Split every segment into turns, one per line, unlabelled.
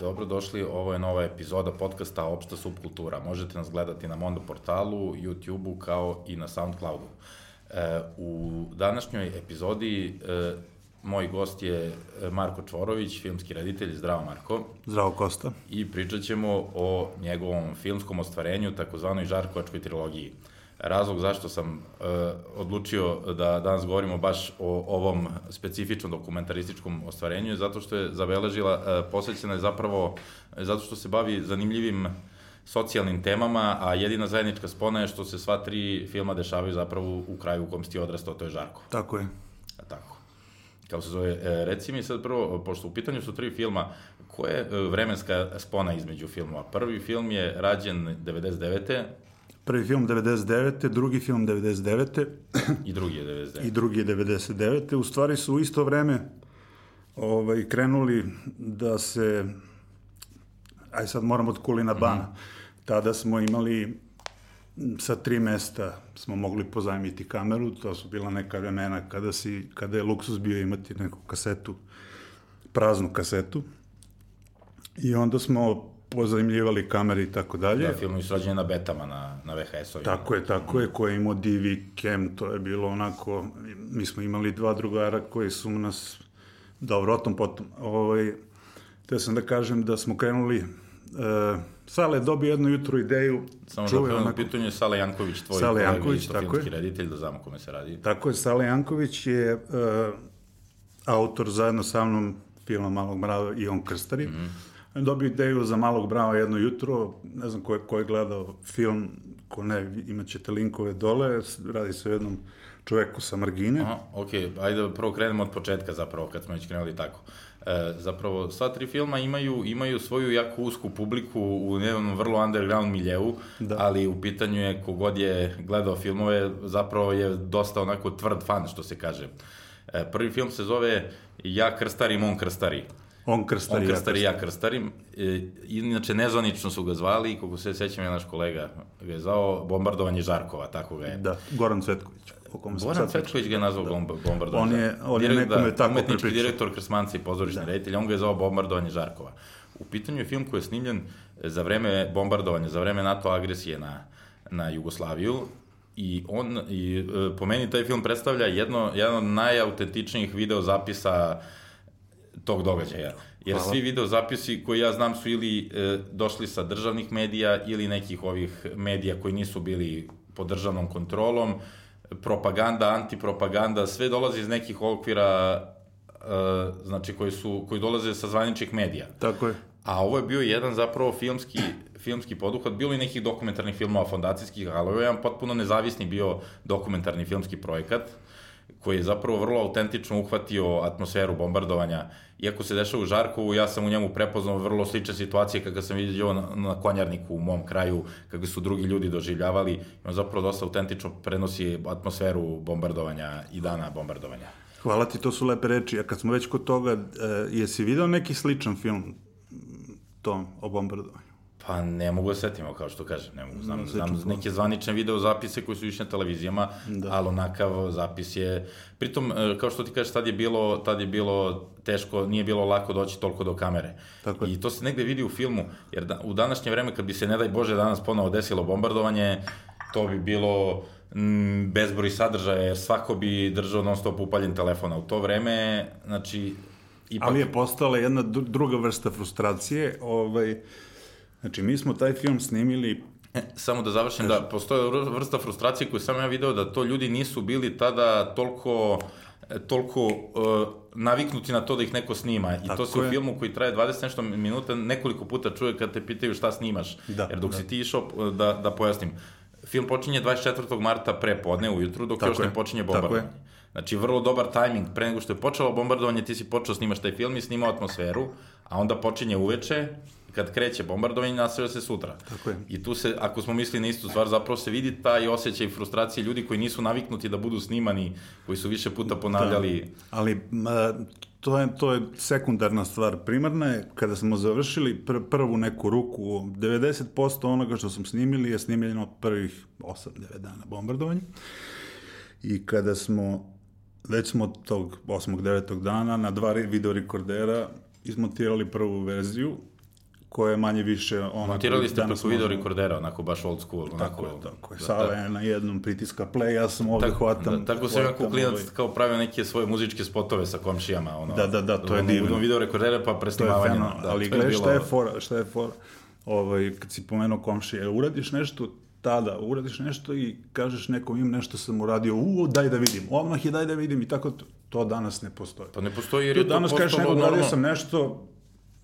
Dobrodošli, ovo je nova epizoda podcasta Opšta subkultura. Možete nas gledati na Mondo portalu, YouTube-u kao i na Soundcloudu. E, u današnjoj epizodi e, moj gost je Marko Čvorović, filmski reditelj. Zdravo Marko.
Zdravo Kosta.
I pričat ćemo o njegovom filmskom ostvarenju, takozvanoj Žarkovačkoj trilogiji. Razlog zašto sam e, odlučio da danas govorimo baš o ovom specifičnom dokumentarističkom ostvarenju je zato što je zabeležila, e, posvećena je zapravo, zato što se bavi zanimljivim socijalnim temama, a jedina zajednička spona je što se sva tri filma dešavaju zapravo u kraju u kom si ti odrastao, to je Žarko.
Tako je.
A tako. Kao se zove, e, reci mi sad prvo, pošto u pitanju su tri filma, koja je e, vremenska spona između filmova? Prvi film je rađen 99.
Prvi film 99. drugi film 99.
I drugi je 99.
I drugi je 99. U stvari su u isto vreme ovaj, krenuli da se, aj sad moram od Kulina Bana, mm -hmm. tada smo imali sa tri mesta smo mogli pozajmiti kameru, to su bila neka vremena kada, si, kada je luksus bio imati neku kasetu, praznu kasetu. I onda smo pozajmljivali kamere i tako dalje.
Da, film je srađen na betama, na, na VHS-ovima.
Tako je, tako je, koje je imao DV Cam, to je bilo onako, mi smo imali dva drugara koji su nas, dobro, o tom potom, ovaj, te sam da kažem da smo krenuli, uh, Sale je dobio jednu jutru ideju.
Samo čuve, da onako, pitanje je Sale Janković, tvoj Sale kolega, Janković, tako filmski je. reditelj, da znamo kome se radi.
Tako je, Sale Janković je uh, autor zajedno sa mnom filma Malog mrava i on krstari. Mm -hmm dobio ideju za malog brava jedno jutro, ne znam ko je, ko je gledao film, ko ne, imat ćete linkove dole, radi se o jednom čoveku sa margine.
Aha, ok, ajde prvo krenemo od početka zapravo, kad smo već krenuli tako. E, zapravo, sva tri filma imaju, imaju svoju jako usku publiku u jednom vrlo underground miljevu, da. ali u pitanju je kogod je gledao filmove, zapravo je dosta onako tvrd fan, što se kaže. E, prvi film se zove Ja krstarim, on krstari.
On krstari,
on krstari ja krstarim. E, inače, nezvanično su ga zvali, kako se sećam, je naš kolega ga je zvao Bombardovanje Žarkova, tako ga je.
Da, Goran Cvetković.
Goran Cvetković ga je nazvao Bombardovanje.
On je, on je nekome tako
Umetnički direktor Krsmanca i pozorišni da. reditelj, on ga je zvao Bombardovanje Žarkova. U pitanju je film koji je snimljen za vreme bombardovanja, za vreme NATO agresije na, na Jugoslaviju, i on, i, e, po meni taj film predstavlja jedno, jedan od najautentičnijih video zapisa tog događaja. Jer Hvala. svi video zapisi koji ja znam su ili e, došli sa državnih medija ili nekih ovih medija koji nisu bili pod državnom kontrolom, propaganda, antipropaganda, sve dolazi iz nekih okvira e, znači koji su koji dolaze sa zvaničnih medija.
Tako je.
A ovo je bio jedan zapravo filmski filmski poduhvat, bilo i nekih dokumentarnih filmova fondacijskih, ali ovo je jedan potpuno nezavisni bio dokumentarni filmski projekat koji je zapravo vrlo autentično uhvatio atmosferu bombardovanja. Iako se dešava u Žarkovu, ja sam u njemu prepoznao vrlo slične situacije kada sam vidio na, na konjarniku u mom kraju, kako su drugi ljudi doživljavali. On zapravo dosta autentično prenosi atmosferu bombardovanja i dana bombardovanja.
Hvala ti, to su lepe reči. A kad smo već kod toga, e, jesi video neki sličan film tom o bombardovanju?
Pa ne mogu da setimo, kao što kažem, ne mogu. Znam, znam neke zvanične video zapise koji su išli na televizijama, da. ali onakav zapis je... Pritom, e, kao što ti kažeš, tad je bilo, tad je bilo teško, nije bilo lako doći toliko do kamere. Tako I to se negde vidi u filmu, jer da, u današnje vreme, kad bi se, ne daj Bože, danas ponovo desilo bombardovanje, to bi bilo m, bezbroj sadržaja, jer svako bi držao non stop upaljen telefona. U to vreme, znači...
Ipak... Ali je postala jedna druga vrsta frustracije, ovaj, Znači, mi smo taj film snimili
E, samo da završim, da postoje vrsta frustracije koju sam ja video da to ljudi nisu bili tada toliko e, toliko uh, naviknuti na to da ih neko snima. I Tako to se je. u filmu koji traje 20 nešto minuta nekoliko puta čuje kad te pitaju šta snimaš. Da, Jer dok da. si ti išao, da, da pojasnim, film počinje 24. marta pre podne ujutru, dok Tako još je. ne počinje bombardovanje. Znači, vrlo dobar tajming. Pre nego što je počelo bombardovanje, ti si počeo snimaš taj film i snimao atmosferu, a onda počinje uveče, kad kreće bombardovanje, nastavlja se sutra.
Tako je.
I tu se, ako smo mislili na istu stvar, zapravo se vidi taj osjećaj frustracije ljudi koji nisu naviknuti da budu snimani, koji su više puta ponavljali. Da,
ali ma, to je, to je sekundarna stvar. Primarna je, kada smo završili pr prvu neku ruku, 90% onoga što smo snimili je snimljeno prvih 8-9 dana bombardovanja. I kada smo već smo tog 8. 9. dana na dva video rekordera izmontirali prvu verziju koja je manje više onako...
Montirali ste
danas
preko video rekordera, onako baš old school. Onako,
Tako je, tako je. Sala je na jednom pritiska play, ja sam ovde
Tako,
hvatam...
da, tako sam ja kao klinac
ovaj,
kao pravio neke svoje muzičke spotove sa komšijama. Ono,
Da, da, da, to je divno.
Uzmem video rekordere pa
To je
presnimavanje. da,
ali
to
gledaj šta je fora, šta je fora. Ovaj, kad si pomenuo komšije, uradiš nešto tada, uradiš nešto i kažeš nekom im nešto sam uradio, u, daj da vidim, odmah je daj da vidim i tako to, to danas ne postoji.
Pa ne postoji jer je to
danas kažeš
postalo
nekom, uradio sam nešto,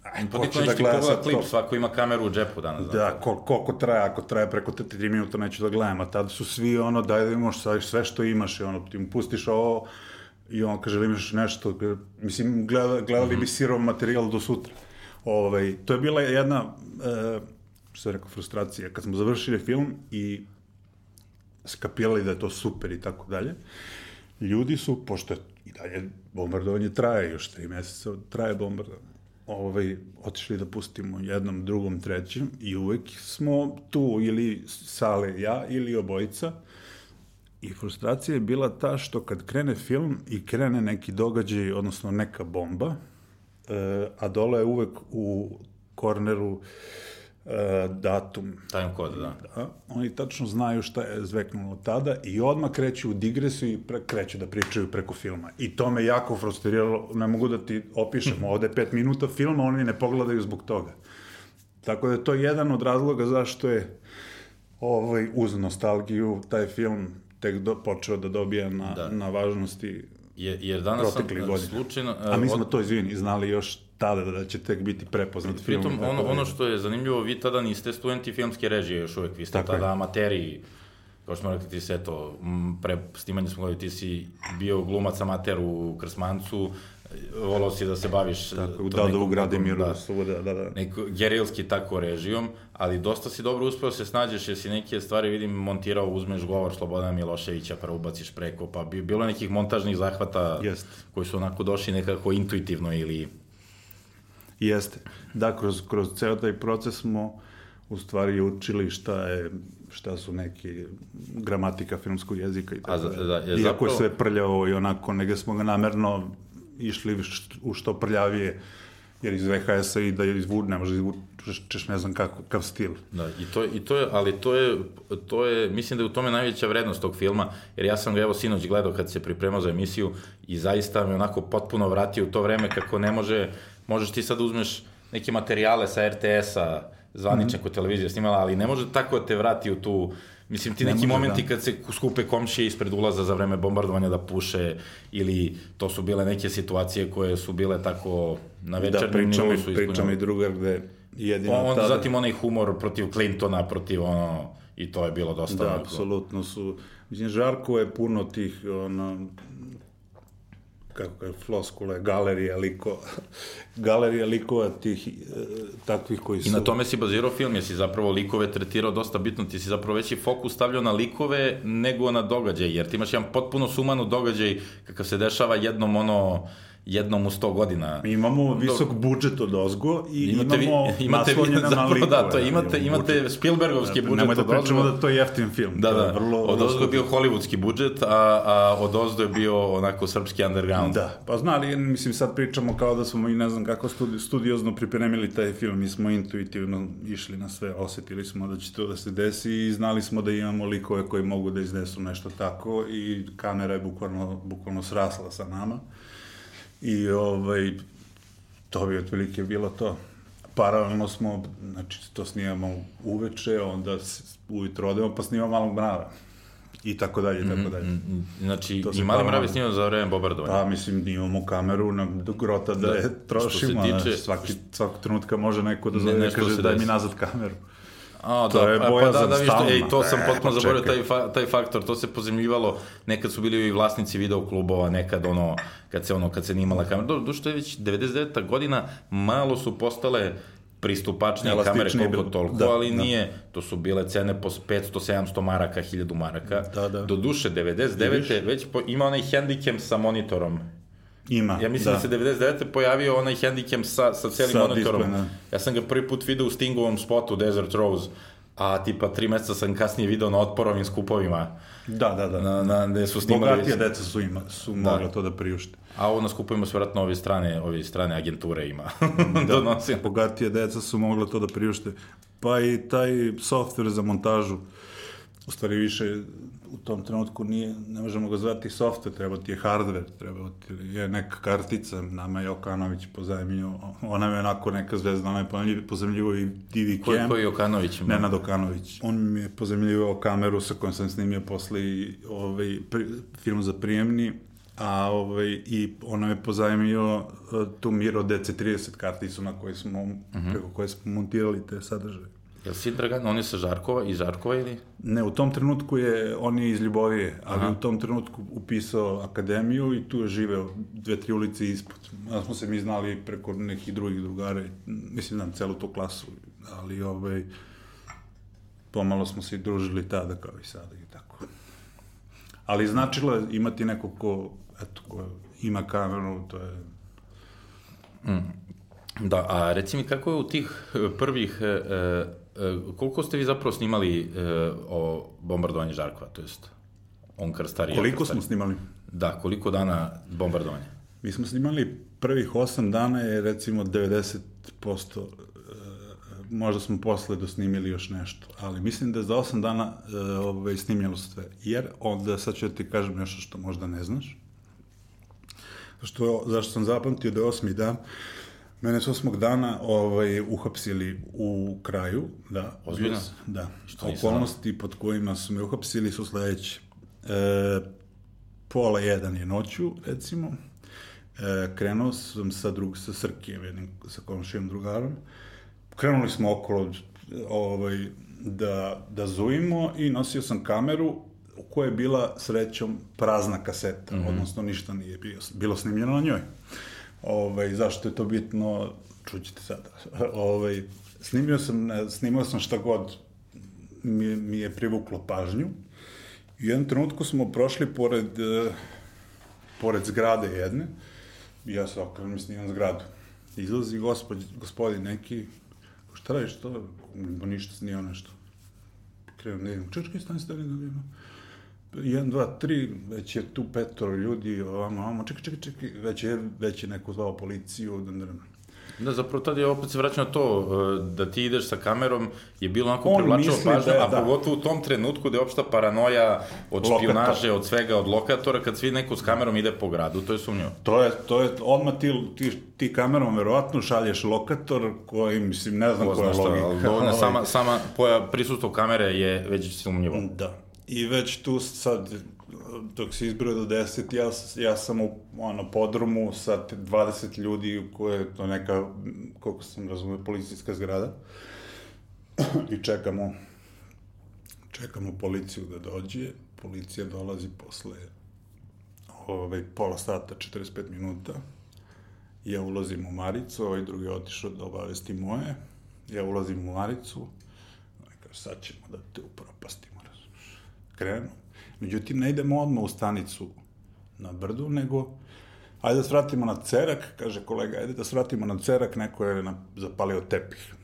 aj,
Pa
ko
niko
će da
ti
gleda sad
klip,
to?
svako ima kameru u džepu danas.
Da, kol, koliko traje, ako traje preko 3 minuta neću da gledam, a tada su svi ono, daj da imaš sve, što imaš, i ono, ti mu pustiš ovo, i on kaže, "Jel imaš nešto, mislim, gleda, gledali bi sirov materijal do sutra. Ovaj, to je bila jedna, e, što sam rekao, frustracija, kad smo završili film i skapirali da je to super i tako dalje, ljudi su, pošto i dalje bombardovanje traje, još tri meseca traje bombardovanje, ovaj, otišli da pustimo jednom, drugom, trećem i uvek smo tu ili sale ja ili obojica. I frustracija je bila ta što kad krene film i krene neki događaj, odnosno neka bomba, e, a dole je uvek u korneru e, datum
Time code, da.
da, oni tačno znaju šta je zveknulo tada i odmah kreću u digresiju i pre, kreću da pričaju preko filma. I to me jako frustriralo, ne mogu da ti opišem, ovde je pet minuta filma, oni ne pogledaju zbog toga. Tako da je to jedan od razloga zašto je ovaj, uz nostalgiju taj film tek do, počeo da dobija na,
Da.
na važnosti
Je, jer danas sam e,
godina.
slučajno...
A mi
od-
smo to, izvini, znali još tada da će tek biti prepoznat film.
Pritom, ono,
dalje.
ono što je zanimljivo, vi tada niste studenti filmske režije još uvek, vi ste
Tako je.
tada amateri, kao što smo rekli, ti se eto, m, pre snimanja smo gledali, ti si bio glumac amater u Krsmancu, volao si da se baviš...
Tako, u Dadovu
nekom-
Gradimiru,
da,
da, da, da.
neko gerilski tako režijom, ali dosta si dobro uspeo se snađeš, jer si neke stvari, vidim, montirao, uzmeš govor Slobodana Miloševića, pa ubaciš preko, pa bi, bilo je nekih montažnih zahvata
Jest.
koji su onako došli nekako intuitivno ili...
Jeste. Da, kroz, kroz ceo taj proces smo u stvari učili šta je šta su neki gramatika filmskog jezika i
A
tako
za-
dalje.
da, je
Iako
zapravo-
je sve prljavo i onako, negde smo ga namerno išli u što prljavije, jer iz VHS-a i da izvuč, ne može da izvučeš ne znam kako, kakav stil.
Da, i to, i to je, ali to je, to je, mislim da je u tome najveća vrednost tog filma, jer ja sam ga evo sinoć gledao kad se pripremao za emisiju i zaista me onako potpuno vratio u to vreme kako ne može, možeš ti sad da uzmeš neke materijale sa RTS-a, zvanične mm -hmm. televizija snimala, ali ne može tako da te vrati u tu, mislim ti
Ne
neki
može,
momenti
da.
kad se skupe komšije ispred ulaza za vreme bombardovanja da puše, ili to su bile neke situacije koje su bile tako na
Da,
večernjem
pričamo,
nivou
i,
su ispunjene.
i drugar gde jedino
On,
tada...
zatim onaj humor protiv Clintona, protiv ono, i to je bilo dosta
Da,
onako.
apsolutno su... Mislim, Žarko je puno tih, ono, kako kaže, floskule, galerija likova, galerija likova tih, e, takvih koji su...
I na tome si bazirao film, jer si zapravo likove tretirao dosta bitno, ti si zapravo veći fokus stavljao na likove nego na događaj, jer ti imaš jedan potpuno sumanu događaj kakav se dešava jednom ono, jednom u sto godina.
Mi imamo visok budžet od ozgo i
Imate
imamo
imate vi,
naslonjene na
zapravo
likove.
da, to imate,
imamo
imate
budžet.
Spielbergovski budžet
Nemoj da
od
pričamo
ozgo.
da to je jeftin film.
Da, da,
vrlo,
od ozgo je bio hollywoodski budžet, a, a od ozdo je bio onako srpski underground.
Da, pa znali, mislim sad pričamo kao da smo i ne znam kako studi, studiozno pripremili taj film, mi smo intuitivno išli na sve, osetili smo da će to da se desi i znali smo da imamo likove koji mogu da iznesu nešto tako i kamera je bukvalno, bukvalno srasla sa nama i ovaj, to bi otprilike bilo to. Paralelno smo, znači to snimamo uveče, onda ujutro odemo pa snimamo malog mrava i tako dalje, i tako dalje.
Mm, Znači,
To se
i mali mrav je snimao za vreme bombardovanja.
Pa, mislim, imamo kameru na grota da,
Da,
je trošimo,
tiče-
svaki, svakog trenutka može neko da
Ne,
zove
nešto
kaže daj mi nazad kameru.
A,
To
da,
je
a, pa
bojazan
da, da, viš,
stalno.
ej, to sam
E,
potpuno
pa
zaboravio, taj, fa, taj faktor, to se pozemljivalo, nekad su bili i vlasnici video klubova, nekad ono, kad se ono, kad se nimala kamera, do, do što je već 99. godina, malo su postale pristupačnije kamere koliko
bilo.
toliko,
Da,
ali
da.
nije, to su bile cene po 500-700 maraka, 1000 maraka.
Da, da.
Do duše, 99. već po, ima onaj handicam sa monitorom.
Ima,
Ja mislim da, se 99. pojavio onaj handicam sa, sa celim
Sa
monitorom.
displejem, da.
Ja sam ga prvi put video u Stingovom spotu Desert Rose, A tipa tri meseca sam kasnije video na otporovim skupovima.
Da, da, da.
Na, na, gde su snimali...
Bogatije deca su, ima, su da. mogla to da priušte.
A ovo na skupovima su vratno ove strane, ove strane agenture ima. da,
Donosim. bogatije deca su mogla to da priušte. Pa i taj software za montažu, u stvari više u tom trenutku nije, ne možemo ga zvati software, treba ti je hardware, treba ti je neka kartica, nama je Okanović pozajemio, ona je onako neka zvezda, ona je pozajemljivo i DV
Cam. Koji je Okanović?
Nenad Okanović. On mi je pozajemljivo kameru sa kojom sam snimio posle i ovaj, pri, film za prijemni, a ovaj, i ona je pozajemio uh, tu Miro DC30 karticu na kojoj smo, uh mhm. -huh. preko koje smo montirali te sadržaje.
Jel si Dragan, on je sa Žarkova, iz Žarkova ili?
Ne, u tom trenutku je, on je iz Ljubovije, ali Aha. u tom trenutku upisao akademiju i tu je živeo dve, tri ulice ispod. Da smo se mi znali preko nekih drugih drugara, mislim znam celu tu klasu, ali ovaj, pomalo smo se družili tada kao i sada i tako. Ali značilo je imati neko ko, eto, ko ima kameru, to je...
Mm. Da, a reci mi kako je u tih prvih e, e E, koliko ste vi zapravo snimali e, o bombardovanju Žarkova, to jest on krstari?
Koliko krstari. smo snimali?
Da, koliko dana bombardovanja?
Mi smo snimali prvih 8 dana je recimo 90% e, možda smo posle dosnimili još nešto, ali mislim da je za 8 dana e, ovaj, snimljeno sve. Jer onda, sad ću ti kažem nešto što možda ne znaš. Što, zašto sam zapamtio da je osmi dan, Mene su osmog dana ovaj, uhapsili u kraju. Da,
Ozbiljno?
Da. Okolnosti pod kojima su me uhapsili su sledeće. E, pola jedan je noću, recimo. E, krenuo sam sa, drug, sa Srkijem, jednim, sa komšijom drugarom. Krenuli smo okolo ovaj, da, da zujimo i nosio sam kameru u kojoj je bila srećom prazna kaseta, mm -hmm. odnosno ništa nije bilo, bilo snimljeno na njoj. Ovaj, zašto je to bitno, čućete sada. ovaj, snimio sam, snimao sam šta god mi, mi je privuklo pažnju. I u jednom trenutku smo prošli pored, uh, pored zgrade jedne, ja se okrenem i snimam zgradu. Izlazi gospod, gospodin neki, šta radiš to? Ništa snimao nešto. Krenem da idem, čečkaj, stani, stani, da idem. 1, 2, 3, već je tu petoro ljudi, ovamo, ovamo, čekaj, čekaj, čekaj, već je, već je neko zvao policiju, da, da,
Da, zapravo tad je opet se vraća na to, e, da ti ideš sa kamerom, je bilo onako privlačeno pažnja, da, a da. pogotovo u tom trenutku da je opšta paranoja od špionaže, od svega, od lokatora, kad svi neko s kamerom ide po gradu, to je sumnjivo.
To je, to je, odmah ti, ti, ti kamerom verovatno šalješ lokator koji, mislim, ne znam Ko koja je logika.
Dovoljno, sama, sama poja, prisustvo kamere je već sumnjivo.
Da. I već tu sad, dok se izbroj do 10, ja, ja sam u ono, podrumu sa 20 ljudi koje je to neka, koliko sam razumio, policijska zgrada. I čekamo, čekamo policiju da dođe. Policija dolazi posle ovaj, pola sata, 45 minuta. Ja ulazim u Maricu, ovaj drugi je otišao da obavesti moje. Ja ulazim u Maricu, kaže, sad ćemo da te upropastimo krenu. Međutim, ne idemo odmah u stanicu na brdu, nego ajde da svratimo na cerak, kaže kolega, ajde da svratimo na cerak, neko je na, zapalio tepih.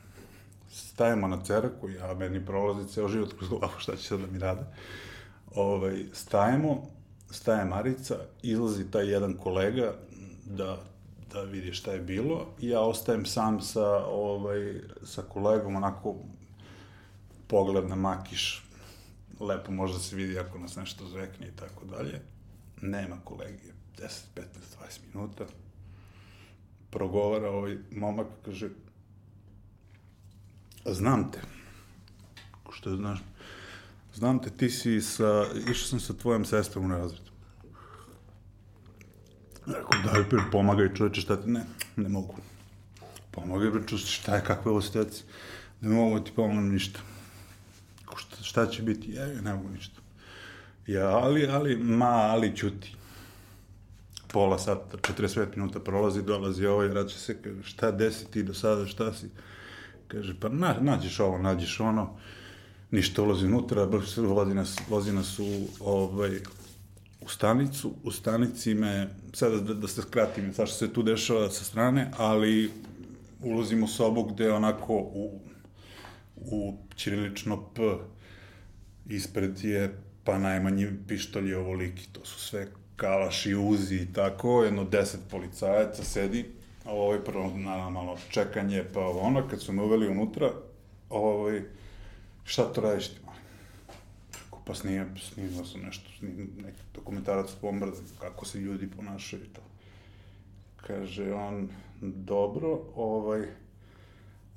Stajemo na ceraku, ja meni prolazi ceo život kroz glavu, šta će sad da mi rade. Ovaj, stajemo, staje Marica, izlazi taj jedan kolega da, da vidi šta je bilo i ja ostajem sam sa, ovaj, sa kolegom, onako pogled na makiš, lepo može da se vidi ako nas nešto zvekne i tako dalje. Nema kolegije, 10, 15, 20 minuta. Progovara ovaj momak, kaže, znam te. Što znaš? Znam te, ti si sa, išao sam sa tvojom sestrom u razred. Rekao, daj, pomagaj čoveče, šta ti, ne, ne mogu. Pomagaj, bre, šta je, kakva je ovo? Ne mogu ti pomognem ništa šta, šta će biti? Ja, ne mogu ništa. Ja, ali, ali, ma, ali ćuti. Pola sata, 45 minuta prolazi, dolazi ovaj, vraća se, kaže, šta desi ti do sada, šta si? Kaže, pa na, nađeš ovo, nađeš ono, ništa ulazi unutra, vozi nas, vozi nas u, ovaj, u stanicu, u stanici me, sada da, da se skratim, sad što se tu dešava sa strane, ali ulazimo u sobu gde onako u u ćirilično P, ispred je pa najmanji pištolj je ovoliki, to su sve kalaši, uzi i tako, jedno deset policajaca sedi, a ovo je prvo na malo čekanje, pa ono, kad su me uveli unutra, ovaj, šta to radiš ti? Rekao, pa snimam, snimao sam nešto, snimam neki dokumentarac o bombardu, kako se ljudi ponašaju i to. Kaže on, dobro, ovaj,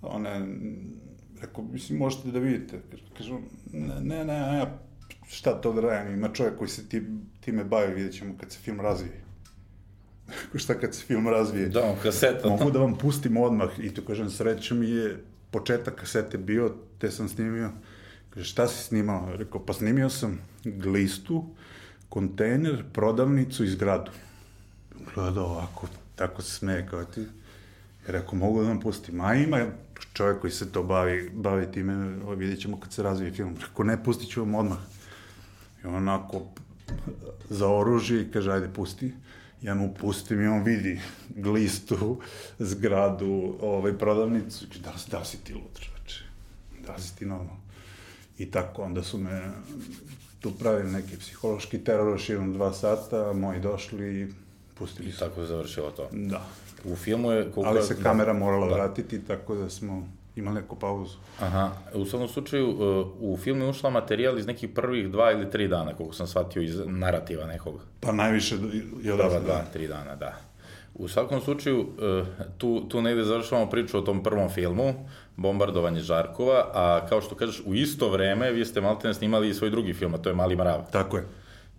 one, rekao, mislim, možete da vidite. Kaže, ne, ne, ne, ne, šta to da radim, ima čovjek koji se ti, time bavi, vidjet ćemo kad se film razvije. šta kad se film razvije?
Da, kaseta.
Mogu da vam pustim odmah i to kažem, sreća mi je početak kasete bio, te sam snimio. Kaže, šta si snimao? Rekao, pa snimio sam glistu, kontejner, prodavnicu i zgradu. Gleda ovako, tako se smeje kao ti. Rekao, mogu da vam pustim. A ima čovjek koji se to bavi, bavi time, vidjet ćemo kad se razvije film. Rekao, ne, pustit ću vam odmah. I onako za oružje i kaže, ajde, pusti. Ja mu pustim i on vidi glistu, zgradu, ovaj, prodavnicu. Da, da si ti lud, čoveče. Da si ti normalno. I tako, onda su me tu pravili neki psihološki teror širom dva sata, moji došli i pustili
su. I tako je završilo to.
Da.
U filmu je...
Koliko... Ali se kamera morala da. vratiti, tako da smo imali neku pauzu.
Aha, u svakom slučaju, uh, u film je ušla materijal iz nekih prvih dva ili tri dana, koliko sam shvatio iz narativa nekog.
Pa najviše je
odavno. Dva, dva, tri dana, da. U svakom slučaju, uh, tu, tu negde završavamo priču o tom prvom filmu, Bombardovanje Žarkova, a kao što kažeš, u isto vreme vi ste malte snimali i svoj drugi film, a to je Mali mrav.
Tako je.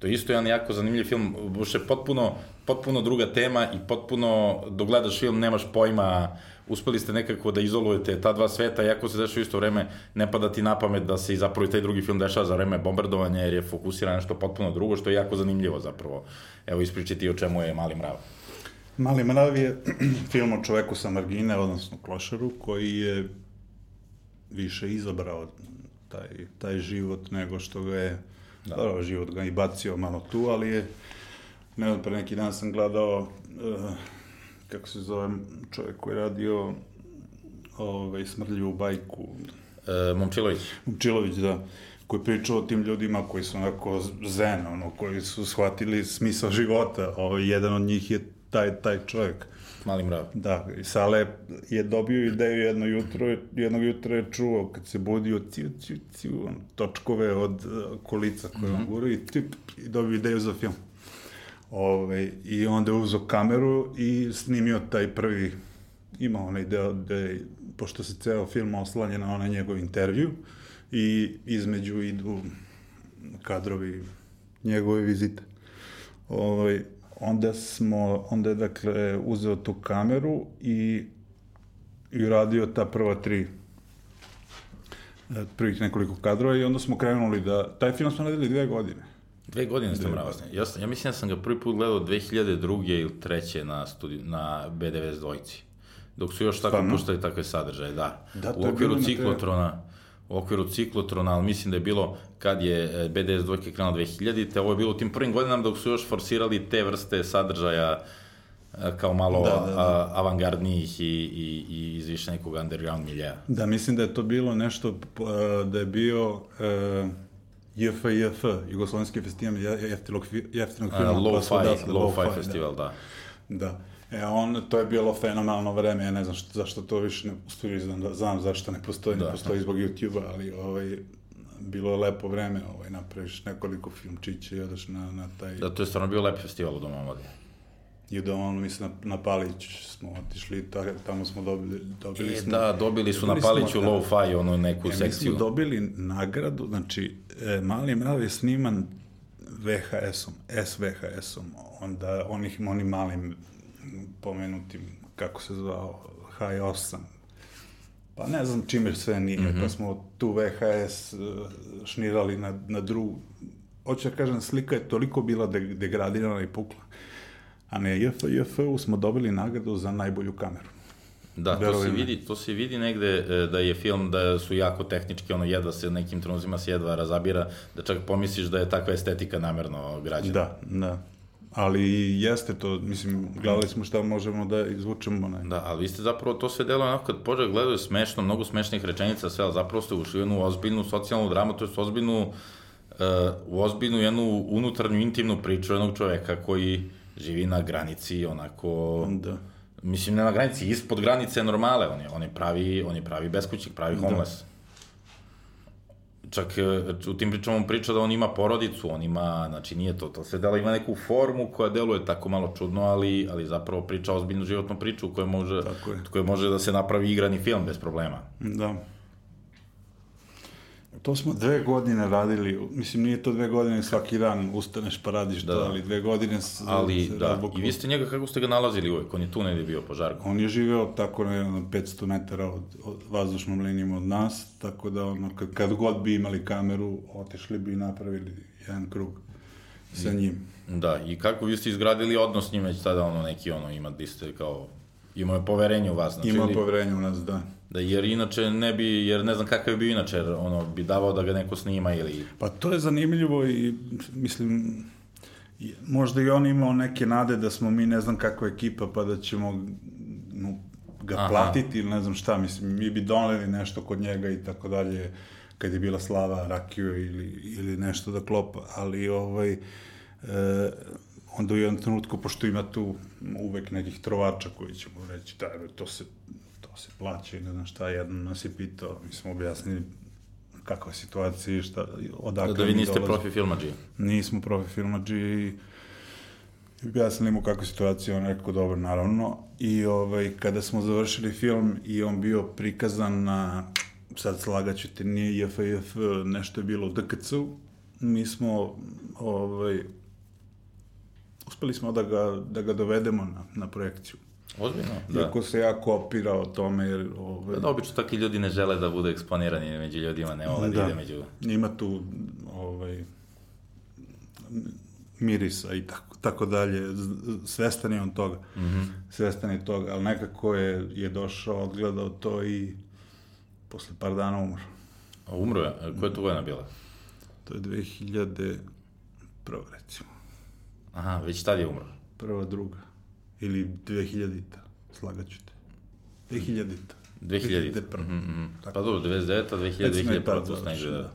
To je isto jedan jako zanimljiv film, buše potpuno, potpuno druga tema i potpuno, dok gledaš film, nemaš pojma uspeli ste nekako da izolujete ta dva sveta, iako se dešava isto vreme, ne pada ti na pamet da se i zapravo i taj drugi film dešava za vreme bombardovanja, jer je fokusiran nešto potpuno drugo, što je jako zanimljivo zapravo. Evo, ispričati o čemu je Mali mrav.
Mali mrav je film o čoveku sa margine, odnosno klošaru, koji je više izabrao taj, taj život nego što ga je, da. dobro, život ga i bacio malo tu, ali je, ne znam, pre neki dan sam gledao uh, kako se zove čovjek koji je radio ovaj, smrdljivu bajku.
E, Momčilović.
Momčilović, da koji pričao o tim ljudima koji su onako zen, ono, koji su shvatili smisao života. Ovaj, jedan od njih je taj, taj čovjek.
Mali mrav.
Da, i Sale je dobio ideju jedno jutro, jednog jutra je čuo kad se budio ciu, ciu, ciu, točkove od uh, kolica koje mm -hmm. on gura i, tip, i dobio ideju za film. Ove, I onda je uzao kameru i snimio taj prvi, ima onaj deo gde, pošto se ceo film oslanja na onaj njegov intervju i između idu kadrovi njegove vizite. Ove, ovaj, onda smo, onda je dakle uzeo tu kameru i, i radio ta prva tri prvih nekoliko kadrova i onda smo krenuli da, taj film smo radili dve godine.
Dve godine ste mravosni. Ja, ja mislim da sam ga prvi put gledao 2002. ili 3. na, studi, na B92 dvojci. Dok su još tako puštali takve sadržaje, da. da u okviru ciklotrona, u okviru ciklotrona, ali mislim da je bilo kad je e, BDS dvojke krenuo 2000, te ovo je bilo u tim prvim godinama dok su još forsirali te vrste sadržaja e, kao malo da, da, da. Avangardnijih i, i, i iz više nekog underground miljeja.
Da, mislim da je to bilo nešto, da je bio... Uh JFJF, Jugoslovenski festival jeftinog, filma.
Uh, Low-Fi, low-fi festival, da.
Da. E, on, to je bilo fenomenalno vreme, ja ne znam što, zašto to više ne postoji, znam, da, znam zašto ne postoji, da. ne postoji zbog YouTube-a, ali ovaj, bilo je lepo vreme, ovaj, napraviš nekoliko filmčića i odeš na, na taj...
Da, to je stvarno bio lep festival u Domu omladine
i da ono, mislim, na, na Palić smo otišli, ta, tamo smo dobili, dobili
e,
smo...
Da, dobili su dobili na Paliću da. low-fi, ono, neku e, sekciju.
Mi smo dobili nagradu, znači, e, Mali mrav je sniman VHS-om, SVHS-om, onda onih, onim malim pomenutim, kako se zvao, H8, pa ne znam čime sve nije, mm -hmm. pa smo tu VHS e, šnirali na, na drugu, hoću da kažem, slika je toliko bila degradirana i pukla a ne JF, JF-u smo dobili nagradu za najbolju kameru.
Da, to se vidi, to se vidi negde e, da je film, da su jako tehnički, ono jedva se nekim trenuzima se jedva razabira, da čak pomisliš da je takva estetika namerno građena.
Da, da. Ali jeste to, mislim, gledali smo šta možemo da izvučemo. Ne?
Da, ali vi ste zapravo to sve delo onako kad pođe gledaju smešno, mnogo smešnih rečenica, sve, ali zapravo ste ušli u jednu ozbiljnu socijalnu dramu, to je ozbiljnu, uh, u ozbiljnu jednu unutarnju intimnu priču jednog čoveka koji živi na granici onako... Da. Mislim, ne na granici, ispod granice normale, on je, on je pravi, on je pravi beskućnik, pravi da. homeless. Da čak e, u tim pričama on priča da on ima porodicu, on ima, znači nije to, to sve dela ima neku formu koja deluje tako malo čudno, ali, ali zapravo priča ozbiljnu životnu priču koja može, koja može da se napravi igrani film bez problema.
Da. To smo dve godine radili, mislim nije to dve godine svaki dan ustaneš pa radiš da, to, ali dve godine s,
Ali da, razboku. i vi ste njega, kako ste ga nalazili uvek, on je tu negde bio po žarku?
On je živeo tako na 500 metara od, od vazdušnom linijom od nas, tako da ono, kad, kad god bi imali kameru, otešli bi i napravili jedan krug sa njim.
Da, i kako vi ste izgradili odnos s njim već tada ono neki ono ima, vi ste kao Imao je poverenje u vas.
Znači, Imao poverenje u nas, da.
Da, jer inače ne bi, jer ne znam kakav je bio inače, jer ono, bi davao da ga neko snima ili...
Pa to je zanimljivo i, mislim, možda i on imao neke nade da smo mi ne znam kakva ekipa, pa da ćemo no, ga Aha. platiti ili ne znam šta, mislim, mi bi doneli nešto kod njega i tako dalje, kad je bila Slava Rakio ili, ili nešto da klopa, ali ovaj, e, onda u jednom trenutku, pošto ima tu uvek nekih trovača koji će mu reći, da, to se, to se plaća i ne znam šta, jedan nas je pitao, mi smo objasnili kakva je situacija i šta, odakle
da, da vi niste dolazi. profi filmađi?
Nismo profi filmađi i objasnili mu kakva je situacija, on rekao, dobro, naravno. I ovaj, kada smo završili film i on bio prikazan na, sad slagaću te, nije IFIF, nešto je bilo u DKC-u, mi smo ovaj, uspeli smo da ga, da ga dovedemo na, na projekciju.
Ozbiljno, da.
Iako se jako opira o tome, jer... Ove...
Da, obično takvi ljudi ne žele da bude eksponirani među ljudima, ne vole da, da ide među...
Ima tu ovaj, mirisa i tako, tako dalje. Svestan je on toga. Mm -hmm. Svestan je toga, ali nekako je, je došao, odgledao to i posle par dana umro.
A umro je? Koja je to godina bila?
To je 2000 prvo recimo.
Aha, već tad je umro.
Prva, druga. Ili 2000-ta, slagaću te. 2000-ta.
2000-ta. Mm -hmm. Pa dobro, 99 2000, 2001 to negde, da.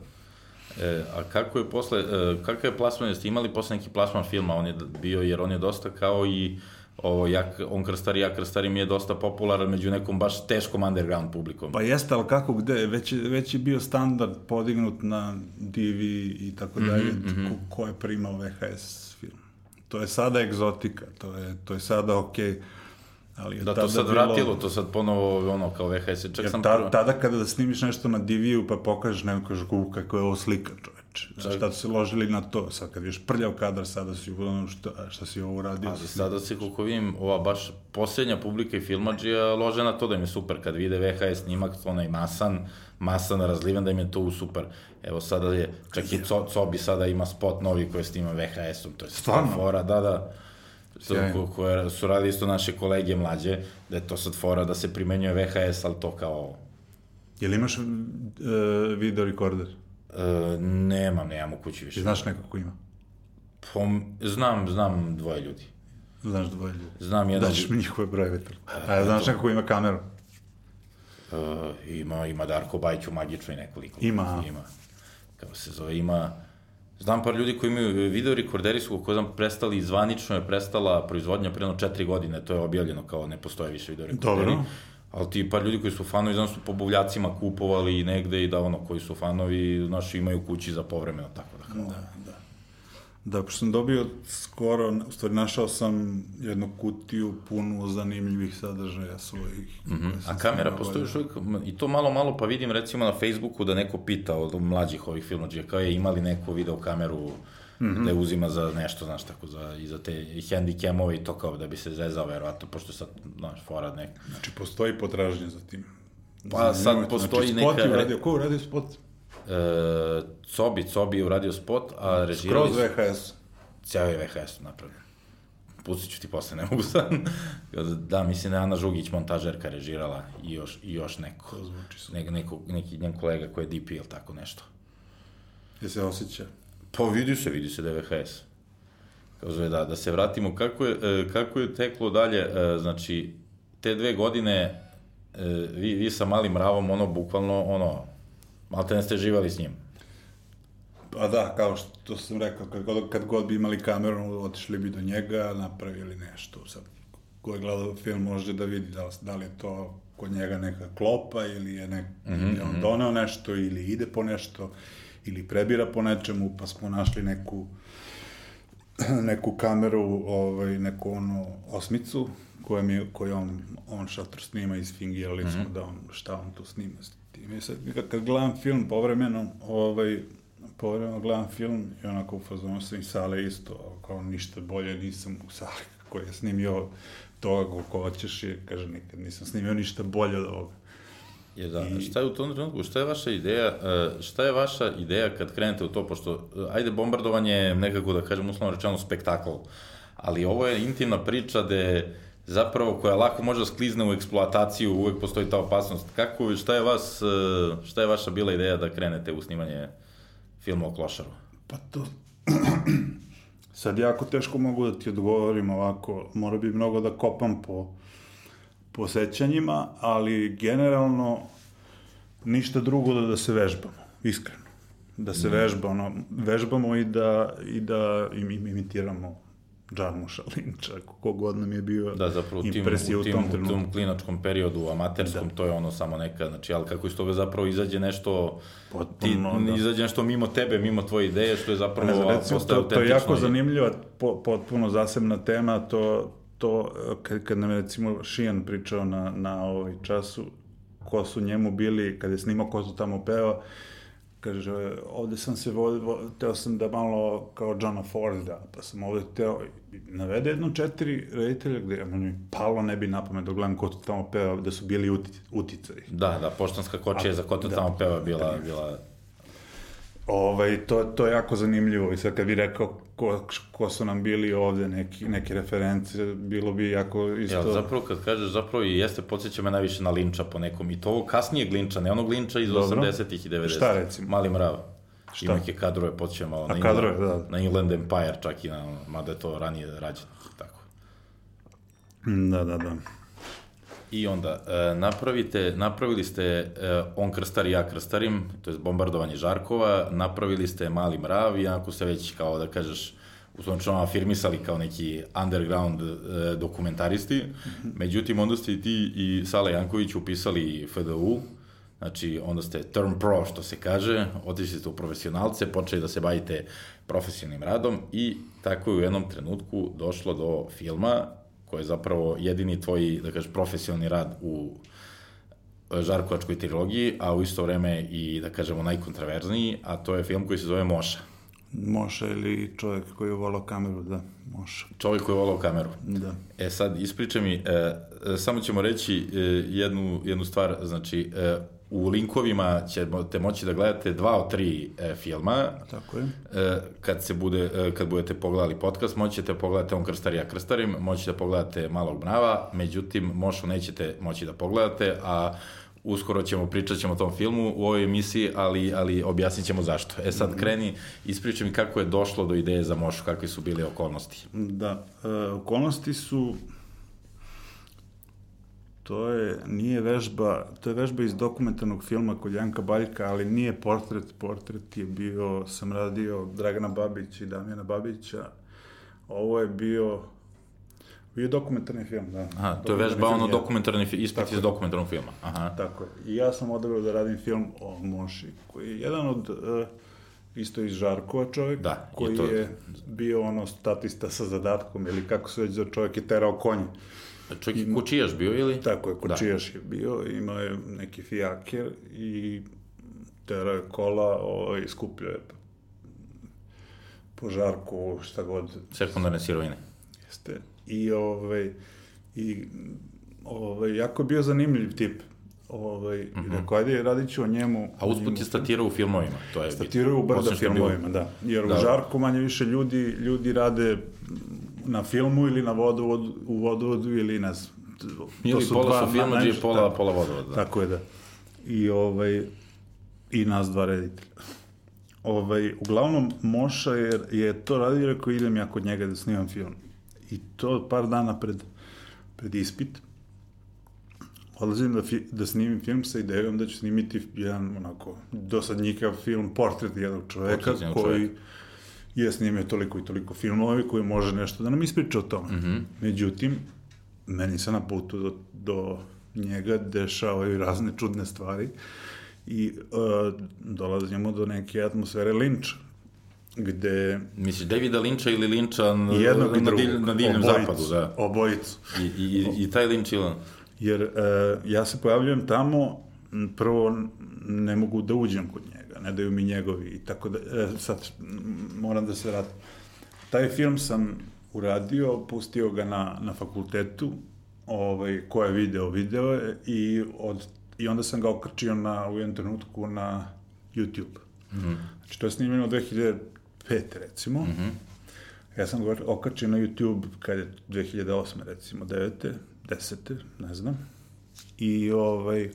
E, a kako je posle, e, kakav je plasman, jeste imali posle neki plasman filma, on je bio, jer on je dosta kao i ovo, jak, on krstari, ja krstari mi je dosta popularan među nekom baš teškom underground publikom.
Pa jeste, ali kako, gde? Već već je bio standard podignut na DV i tako mhm, dalje, mm -hmm. ko, ko je primao VHS film to je sada egzotika, to je, to je sada okej. Okay.
Ali je da, tada to sad bilo... vratilo, to sad ponovo ono kao VHS. Čak
sam ta, prvo... tada kada da snimiš nešto na DV-u pa pokažeš neko kažeš gu, kako je ovo slika čoveče. Čak... Šta su se ložili na to? Sad kad viš prljav kadar, sada si ono šta, šta si ovo uradio.
Ali sada se, koliko vidim, ova baš posljednja publika i filmađija lože na to da im je super. Kad vide VHS snimak, onaj masan, masan razliven, da im je to super. Evo sada je, čak i Co, Cobi sada ima spot novi koji snima VHS-om, to je stvarno fora, da, da. To, ko, koje su radili isto naše kolege mlađe, da je to sad fora da se primenjuje VHS, ali to kao...
Jel imaš uh, video rekorder?
Uh, nemam, nemam u kući više.
Znaš neko ko ima?
Pom, znam, znam dvoje ljudi.
Znaš dvoje ljudi?
Znam jedan...
Daćeš mi njihove brojeve. A, a znaš neko ko ima kameru?
Uh, ima, ima Darko Bajić u Magiču i nekoliko.
Ima.
Ima. Kako se zove, ima... Znam par ljudi koji imaju video rekorderi su, kako znam, prestali, zvanično je prestala proizvodnja pre četiri godine, to je objavljeno kao ne postoje više video rekorderi. Dobro. Ali ti par ljudi koji su fanovi, znam su po buvljacima kupovali negde i da ono, koji su fanovi, znaš, imaju kući za povremeno, tako da kao...
Da. Da, pošto sam dobio skoro, u stvari našao sam jednu kutiju punu zanimljivih sadržaja svojih.
Mm -hmm. A kamera postoji još uvijek, i to malo malo pa vidim recimo na Facebooku da neko pita od mlađih ovih filmađija, kao je imali neku video kameru mm -hmm. da je uzima za nešto, znaš, tako, za, i za te handicamove i to kao da bi se zezao, verovatno, pošto sad, znaš, fora neka.
Znači, postoji potražnja za tim.
Pa sad postoji znači, neka... Spot
uradio, ko uradio spot?
E, Cobi, Cobi je uradio spot, a režirali...
Skroz VHS.
Cijel je VHS napravljen. Pustit ću ti posle, ne mogu sad. da, mislim da je Ana Žugić, montažerka, režirala i još, i još neko. To zvuči ne, neko, neki njen kolega koji je DP ili tako nešto.
Je se osjeća?
Pa vidi se, vidi se da je VHS. Kaže, da, da se vratimo, kako je, e, kako je teklo dalje, e, znači, te dve godine, e, vi, vi sa malim mravom, ono, bukvalno, ono, malte ne ste živali s njim.
Pa da, kao što sam rekao, kad god, kad god bi imali kameru, otišli bi do njega, napravili nešto. Sad, ko je gledao film može da vidi da, da li je to kod njega neka klopa ili je, nek, mm -hmm. je on donao nešto ili ide po nešto ili prebira po nečemu, pa smo našli neku neku kameru, ovaj, neku ono osmicu koju, mi, koju on, on šator snima i sfingirali mm -hmm. smo da on, šta on tu snima I sad, kad gledam film povremeno, ovaj, povremeno gledam film i onako u fazonu sam i sale isto, kao ništa bolje nisam u sali koji je snimio toga koliko hoćeš i kaže nikad nisam snimio ništa bolje od ovoga.
Je da, I... šta je u tom trenutku, šta je vaša ideja, e, šta je vaša ideja kad krenete u to, pošto, e, ajde, bombardovanje je nekako, da kažem, uslovno rečeno, spektakl, ali ovo je intimna priča gde zapravo koja lako može da sklizne u eksploataciju, uvek postoji ta opasnost. Kako, šta je vas, e, šta je vaša bila ideja da krenete u snimanje filma o Klošaru?
Pa to... Sad jako teško mogu da ti odgovorim ovako, mora bi mnogo da kopam po, po sećanjima, ali generalno ništa drugo da, da se vežbamo, iskreno. Da se mm. vežba, ono, vežbamo i da, i da im, im imitiramo Džarmuša, Linča, kogod nam je bio
da, zapravo, impresija u, tim, u tom trenutku. U tom klinačkom periodu, amaterskom, da. to je ono samo neka, znači, ali kako iz toga zapravo izađe nešto, Potpuno, ti, da. izađe nešto mimo tebe, mimo tvoje ideje, što je zapravo ne znam, recimo,
to, to je jako zanimljiva, po, potpuno zasebna tema, to, to kad, kad nam je recimo Šijan pričao na, na ovaj času, ko su njemu bili, kad je snimao ko su tamo peo, kaže, ovde sam se vodio, teo sam da malo kao Johna Forda, pa sam ovde teo, navede jedno četiri reditelja gde mi palo ne bi na pamet da gledam ko tamo peva, da su bili uti, uticaji.
Da, da, poštanska kočija za ko da, tamo peva bila, da. bila
Ovaj, to, to je jako zanimljivo i sad kad bi rekao ko, ko su nam bili ovde, neki, neke reference, bilo bi jako isto... Ja,
zapravo kad kažeš, zapravo i jeste, podsjeća me najviše na Linča po nekom, i to kasnije Linča, ne onog Linča iz 80-ih i 90-ih.
Šta recimo?
Mali mrav. Šta? Ima neke kadrove, podsjeća malo na, kadrove, da. na Inland Empire, čak i na, mada je to ranije rađeno, tako.
Da, da, da.
I onda, e, napravite, napravili ste e, On krstar i ja krstarim, to je bombardovanje Žarkova, napravili ste Mali mrav i ako se već, kao da kažeš, u svom članu afirmisali kao neki underground e, dokumentaristi. -hmm. Međutim, onda ste i ti i Sala Janković upisali FDU, znači onda ste turn pro, što se kaže, otišli ste u profesionalce, počeli da se bavite profesionalnim radom i tako je u jednom trenutku došlo do filma koji je zapravo jedini tvoj, da kažeš, profesionalni rad u e, Žarkovačkoj trilogiji, a u isto vreme i, da kažemo, najkontraverzniji, a to je film koji se zove Moša.
Moša ili čovjek koji je volao kameru, da, Moša.
Čovjek koji je volao kameru.
Da.
E sad, ispričaj mi, e, e, samo ćemo reći e, jednu, jednu stvar, znači, e, u linkovima ćete moći da gledate dva od tri e, filma.
Tako je.
E, kad, se bude, e, kad budete pogledali podcast, moći ćete pogledati On krstar, ja krstarim, moći da pogledate Malog mrava, međutim, Mošu nećete moći da pogledate, a uskoro ćemo, pričat ćemo o tom filmu u ovoj emisiji, ali, ali objasnit ćemo zašto. E sad kreni, ispričaj mi kako je došlo do ideje za Mošu, kakve su bile okolnosti.
Da, e, okolnosti su to je, nije vežba, to je vežba iz dokumentarnog filma kod Janka Baljka, ali nije portret, portret je bio, sam radio Dragana Babić i Damjana Babića, ovo je bio Bio dokumentarni film, da.
Aha, to je vežba ono dokumentarni ispit iz dokumentarnog filma. Aha.
Tako je. I ja sam odabrao da radim film o Moši, koji je jedan od, uh, isto iz Žarkova čovjek,
da,
koji je, to... je bio ono statista sa zadatkom, ili kako se već za čovjek je terao konje.
Čovjek je kučijaš bio ili?
Tako je, kučijaš da. je bio, imao je neki fijaker i terao je kola, ovaj, skupljao je požarku, šta god.
Sekundarne sirovine.
Jeste. I, ovaj, i ovaj, jako je bio zanimljiv tip. Ovaj, mm -hmm. rekao, ajde, radit ću o njemu.
A usput je statirao u filmovima, to je
Statirao u brda filmovima, da. Jer da. u Žarku manje više ljudi, ljudi rade na filmu ili na vodovodu, u vodovodu ili na...
Ili su pola su filma, je pola, da. pola vodovoda. Da.
Tako je, da. I, ovaj, I nas dva reditelja. ovaj, uglavnom Moša je, je to radio i rekao idem ja kod njega da snimam film. I to par dana pred, pred ispit. Odlazim da, fi, da snimim film sa idejom da ću snimiti jedan onako dosadnjikav film, portret jednog čoveka
Portret jednog
koji
čoveka.
Je snimio toliko i toliko filmova i koji može nešto da nam ispriča o tome.
Mhm.
Međutim, meni se na putu do, do njega dešavaju razne čudne stvari i uh, dolazimo do neke atmosfere linča, gde
Misliš, Davida Linča ili Linča na,
jednog
na, dilj, na divljem zapadu, da.
Obojicu.
I, i, i, taj Linč ili...
Jer uh, ja se pojavljujem tamo, prvo ne mogu da uđem kod njega, ne daju mi njegovi i tako da, e, sad moram da se vratim. Taj film sam uradio, pustio ga na, na fakultetu, ovaj, ko je video, video je i, od, i onda sam ga okrčio na, u jednom trenutku na YouTube. Mm -hmm. Znači, to je snimljeno 2005. recimo. Mm -hmm. Ja sam ga okačio na YouTube kad je 2008. recimo, 9. 10. ne znam. I ovaj...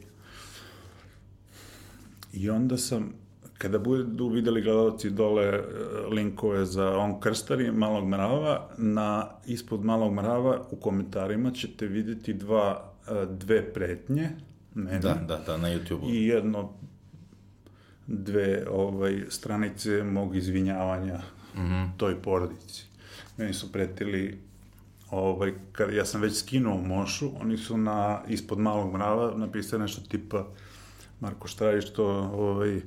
I onda sam, kada budu videli gledalci dole e, linkove za On Krstari, Malog mrava, na, ispod Malog mrava u komentarima ćete videti dva, e, dve pretnje, mene,
Da, da, da, na YouTube-u.
i jedno dve ovaj, stranice mog izvinjavanja mm -hmm. toj porodici. Meni su pretili ovaj, kad ja sam već skinuo Mošu, oni su na, ispod malog mrava napisali nešto tipa Marko Štrajić, što ovaj,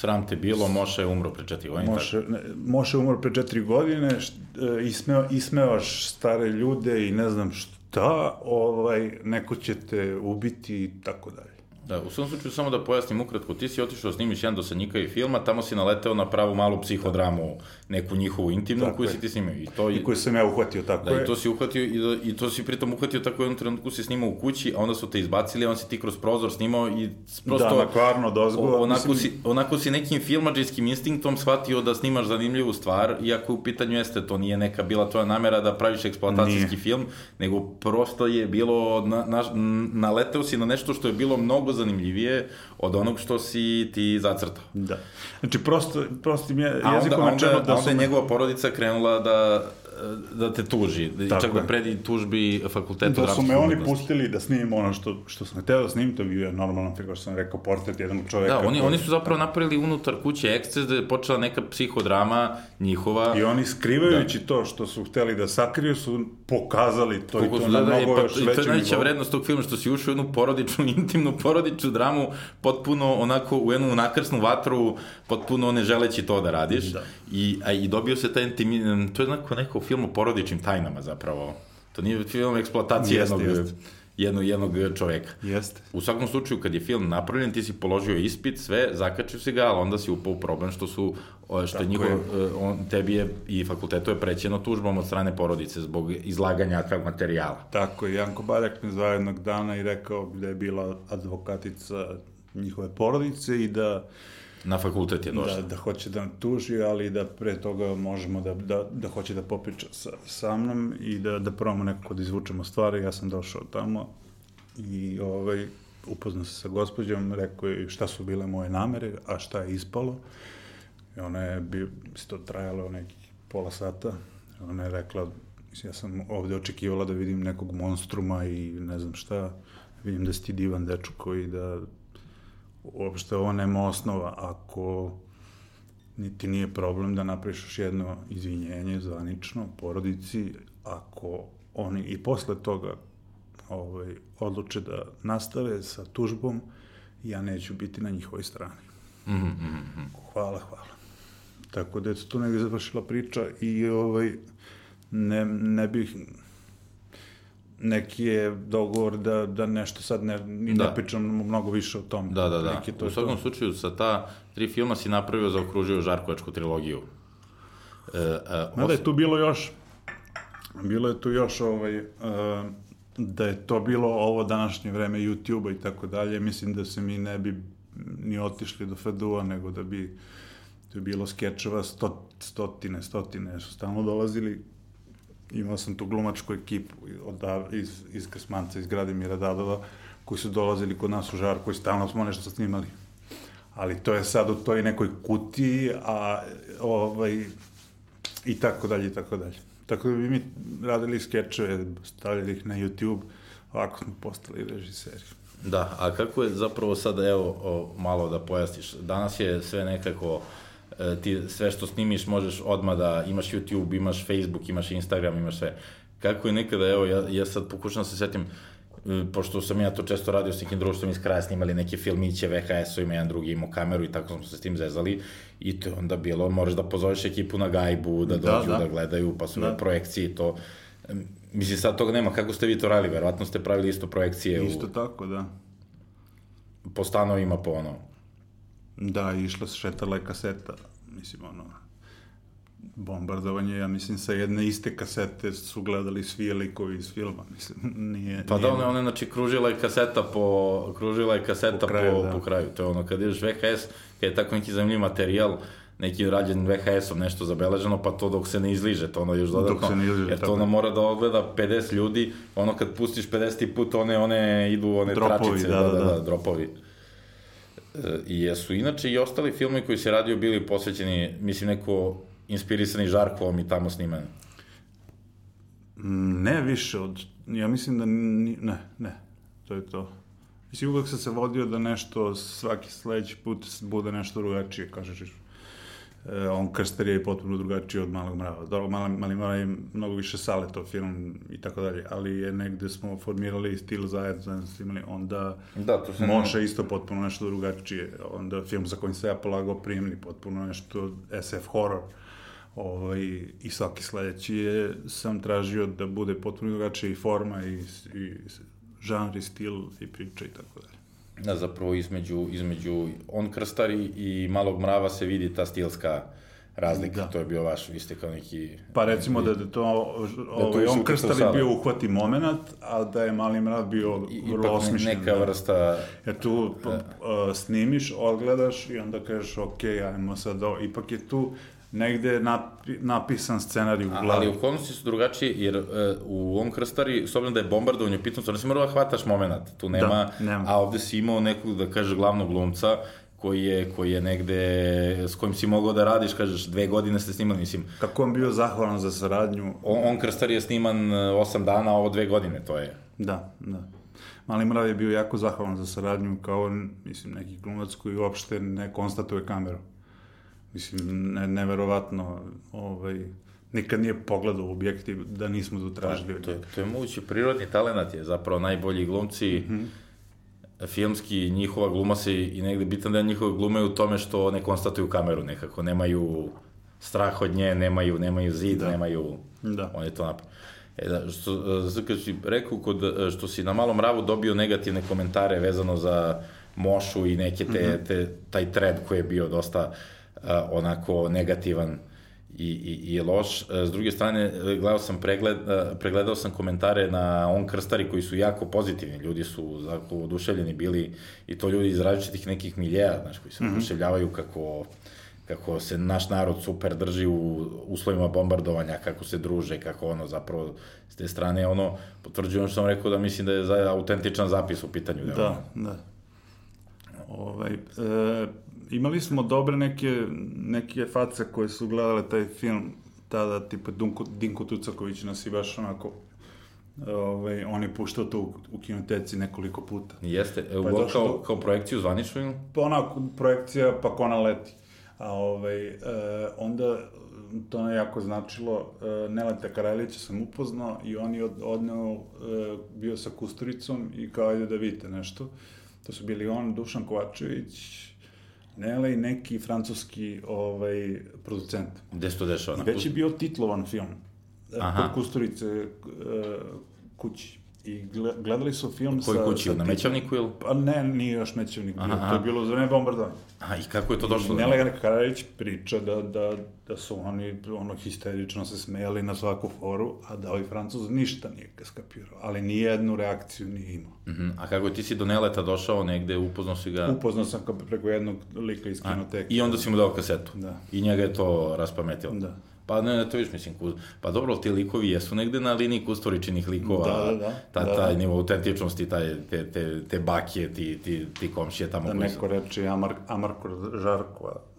Sram te bilo, Moša je umro pre četiri godine.
Moše, ne, Moše umro pre četiri godine, št, e, ismeo, ismevaš stare ljude i ne znam šta, ovaj, neko će te ubiti i tako dalje.
Da, u svom slučaju samo da pojasnim ukratko, ti si otišao da snimiš jedan dosadnjika i filma, tamo si naleteo na pravu malu psihodramu, neku njihovu intimnu
Tako
koju
je.
si ti snimio. I to,
I koju sam ja uhvatio, tako
Da,
je.
i to si uhvatio i, do, i to si pritom uhvatio tako u jednom trenutku si snimao u kući, a onda su te izbacili, a on si ti kroz prozor snimao i prosto...
Da, na kvarno, dozgo.
O, onako,
mislim-
si, onako si nekim filmađijskim instinktom shvatio da snimaš zanimljivu stvar, iako u pitanju jeste, to nije neka bila tvoja namera da praviš eksploatacijski
Nije.
film, nego prosto je bilo, na, na, naleteo si na nešto što je bilo mnogo zanimljivije od onog što si ti zacrtao.
Da. Znači, prosto, mi je
onda,
jezikom
onda,
rečeno
a
da
onda
su...
je njegova porodica krenula da da te tuži, da,
Tako
čak da
je.
predi tužbi fakulteta
Da su me oni pustili da snimim ono što, što sam hteo da snimim, to bio je normalno, kao što sam rekao, portret jednog čoveka.
Da, oni,
koji-
oni su zapravo napravili unutar kuće eksces da je počela neka psihodrama njihova.
I oni skrivajući da. to što su hteli da sakriju su pokazali to i
Koliko
to na
da, da,
mnogo
pa,
još
i to je
većem
najveća
nivou.
vrednost tog filma, što si ušao u jednu porodičnu, intimnu porodičnu dramu, potpuno onako u jednu nakrsnu vatru, potpuno ne želeći to da radiš.
Da.
I, a, I dobio se taj intimi, to je onako neko film o porodičnim tajnama zapravo. To nije film eksploatacije
Jeste,
jednog,
jeste.
jednog, jednog čoveka.
Jeste.
U svakom slučaju, kad je film napravljen, ti si položio ispit, sve, zakačio si ga, ali onda si upao u problem što su, što
Tako
njihov,
je.
e, on, tebi je i fakultetu je prećeno tužbom od strane porodice zbog izlaganja takvog materijala.
Tako je, Janko Baljak me zvao jednog dana i rekao da je bila advokatica njihove porodice i da,
Na fakultet je došla.
da, da hoće da tuži, ali da pre toga možemo da, da, da hoće da popriča sa, sa mnom i da, da probamo nekako da izvučemo stvari. Ja sam došao tamo i ovaj, upoznao se sa gospođom, rekao je šta su bile moje namere, a šta je ispalo. I ona je, bi, to trajalo nekih pola sata. Ona je rekla, ja sam ovde očekivala da vidim nekog monstruma i ne znam šta. Vidim da si ti divan dečko i da uopšte ovo nema osnova. Ako niti nije problem da napraviš još jedno izvinjenje zvanično porodici, ako oni i posle toga ovaj, odluče da nastave sa tužbom, ja neću biti na njihovoj strani.
Mm -hmm.
Hvala, hvala. Tako da je tu negde završila priča i ovaj, ne, ne bih neki je dogovor da, da nešto sad ne, ni
Da.
ne pričam mnogo više o tom.
Da, da, da.
Neki to
U svakom
to.
slučaju, sa ta tri filma si napravio za okružio Žarkovačku trilogiju. E, e,
Mada je tu bilo još, bilo je tu još ovaj, uh, da je to bilo ovo današnje vreme YouTube-a i tako dalje, mislim da se mi ne bi ni otišli do FDU-a, nego da bi to je bilo skečeva sto, stotine, stotine su stalno dolazili. Imao sam tu glumačku ekipu od, iz, iz Krsmanca, iz Gradimira Dadova, koji su dolazili kod nas u Žarko i stalno smo nešto snimali. ali to je sad u toj nekoj kutiji, a ovaj, i tako dalje, i tako dalje. Tako da bi mi radili skečeve, stavljali ih na YouTube, ovako smo postali režiseri.
Da, a kako je zapravo sad, evo, o, malo da pojasniš, danas je sve nekako, e, ti sve što snimiš možeš odmah da imaš YouTube, imaš Facebook, imaš Instagram, imaš sve. Kako je nekada, evo, ja, ja sad pokušam da se setim, e, pošto sam ja to često radio s nekim društvom iz kraja, snimali neke filmiće, VHS-ovima, jedan drugi imao kameru i tako smo se s tim zezali i to je onda bilo, moraš da pozoveš ekipu na gajbu, da, da dođu, da, da gledaju, pa su da. projekcije i to. Mislim, sad toga nema. Kako ste vi to radili? Verovatno ste pravili isto projekcije
isto u... tako, da.
Po stanovima, po ono...
Da, išla se šetala je kaseta. Mislim, ono, bombardovanje, ja mislim, sa jedne iste kasete su gledali svi likovi iz filma, mislim, nije...
Pa
nije...
da, one, one, znači, kružila je kaseta po, kružila je kaseta po kraju, po, da. po kraju. To je ono, kad ideš VHS, kad je tako neki zanimljiv materijal, neki rađen VHS-om nešto zabeleženo, pa to dok se ne izliže, to ono još dodatno. Dok se ne izliže, jer to ono mora da ogleda 50 ljudi, ono kad pustiš 50 put, one, one idu, one dropovi, tračice, da, da, da, da, da dropovi. I jesu inače i ostali filmi koji se radio bili posvećeni, mislim, neko inspirisani Žarkovom i tamo snimani?
Ne više od, ja mislim da, ni, ne, ne, to je to. Mislim, uvek sam se vodio da nešto, svaki sledeći put bude nešto drugačije, kažeš, on Krster je potpuno drugačiji od Malog mrava. Dobro, Mali, Mali mrava je mnogo više sale to film i tako dalje, ali je negde smo formirali stil zajedno, zajedno smo imali, onda da, to se može ne... isto potpuno nešto drugačije. Onda film za kojim se ja polagao prijemni, potpuno nešto SF horror. Ovaj, I svaki sledeći je, sam tražio da bude potpuno drugačija i forma i, i žanr i stil i priča i tako dalje.
Da, zapravo između, između on krstari i malog mrava se vidi ta stilska razlika, da. to je bio vaš, vi ste kao neki...
Pa recimo da, da to, ovaj, da on krstari bio uhvati moment, a da je mali mrav bio I, vrlo osmišljen.
neka da. vrsta...
Jer tu da. snimiš, odgledaš i onda kažeš, ok, ajmo sad ovo. Ipak je tu negde napi, napisan scenarij u glavi.
Ali okolnosti su drugačije, jer uh, u ovom krstari, s obzirom da je bombardovanje u pitanju, ne si morao da hvataš moment, tu nema, da, nema, a ovde si imao nekog, da kažeš, glavnog glumca, koji je, koji je negde, s kojim si mogao da radiš, kažeš, dve godine ste snimali, mislim.
Kako on bio zahvalan za saradnju?
On, on Krstar je sniman e, osam dana, ovo dve godine, to je.
Da, da. Mali Mrav je bio jako zahvalan za saradnju, kao, mislim, neki glumac koji uopšte ne konstatuje kameru. Mislim, ne, neverovatno, ovaj, nikad nije pogledao u objektiv da nismo dotražili.
Pa, to, to je mogući prirodni talent je zapravo najbolji glumci, mm -hmm. filmski, njihova gluma se i negde bitan da njihove glume u tome što ne konstatuju kameru nekako, nemaju strah od nje, nemaju, nemaju zid, da. nemaju... Da. On je to napravio. E da, što, zato kad si rekao, kod, što si na malom mravu dobio negativne komentare vezano za Mošu i neke te, mm -hmm. te, taj thread koji je bio dosta uh, onako negativan i, i, i loš. S druge strane, gledao sam pregled, pregledao sam komentare na on krstari koji su jako pozitivni. Ljudi su jako oduševljeni bili i to ljudi iz različitih nekih miljeja, znaš, koji se mm -hmm. oduševljavaju kako kako se naš narod super drži u uslovima bombardovanja, kako se druže, kako ono zapravo s te strane ono potvrđujem što sam rekao da mislim da je za autentičan zapis u pitanju.
Da, da. da. Ovaj, e, imali smo dobre neke, neke face koje su gledale taj film tada, tipa Dunko, Dinko Tucaković nas i baš onako ovaj, on je puštao to u, u kinoteci nekoliko puta.
Jeste, e, pa kao, do... kao projekciju zvaničnu ili?
Pa onako, projekcija, pa kona leti. A ovaj, e, onda to je jako značilo, e, Neleta Karajlića sam upoznao i on je od, odneo, e, bio sa Kusturicom i kao ajde da vidite nešto. To su bili on, Dušan Kovačević, Nele i neki francuski ovaj, producent.
Gde se to dešava?
Već je bio titlovan film. Aha. Kod Kusturice uh, kući. I gledali su film
Koji sa... Koji kući, sa na Mećavniku ili?
Pa ne, nije još Mećavnik bio, to je bilo za vreme bombardovanja.
A i kako je to došlo?
Nele Kararić priča da, da, da su oni ono histerično se smejali na svaku foru, a da ovaj Francuz ništa nije skapirao, ali ni jednu reakciju nije imao.
Uh -huh. A kako ti si do Neleta došao negde, upoznao si ga?
Upoznao sam ga preko jednog lika iz kinoteke.
I onda si mu dao kasetu?
Da.
I njega je to raspametilo?
Da.
Pa ne, to viš, mislim, kuz... pa dobro, ti likovi jesu negde na liniji kustoričinih likova.
Da, da, da.
Ta,
Da,
taj
da.
nivo autentičnosti, taj, te, te, te bakije, ti, ti, ti komšije tamo
Da
koji su...
neko reče Amar, Amarko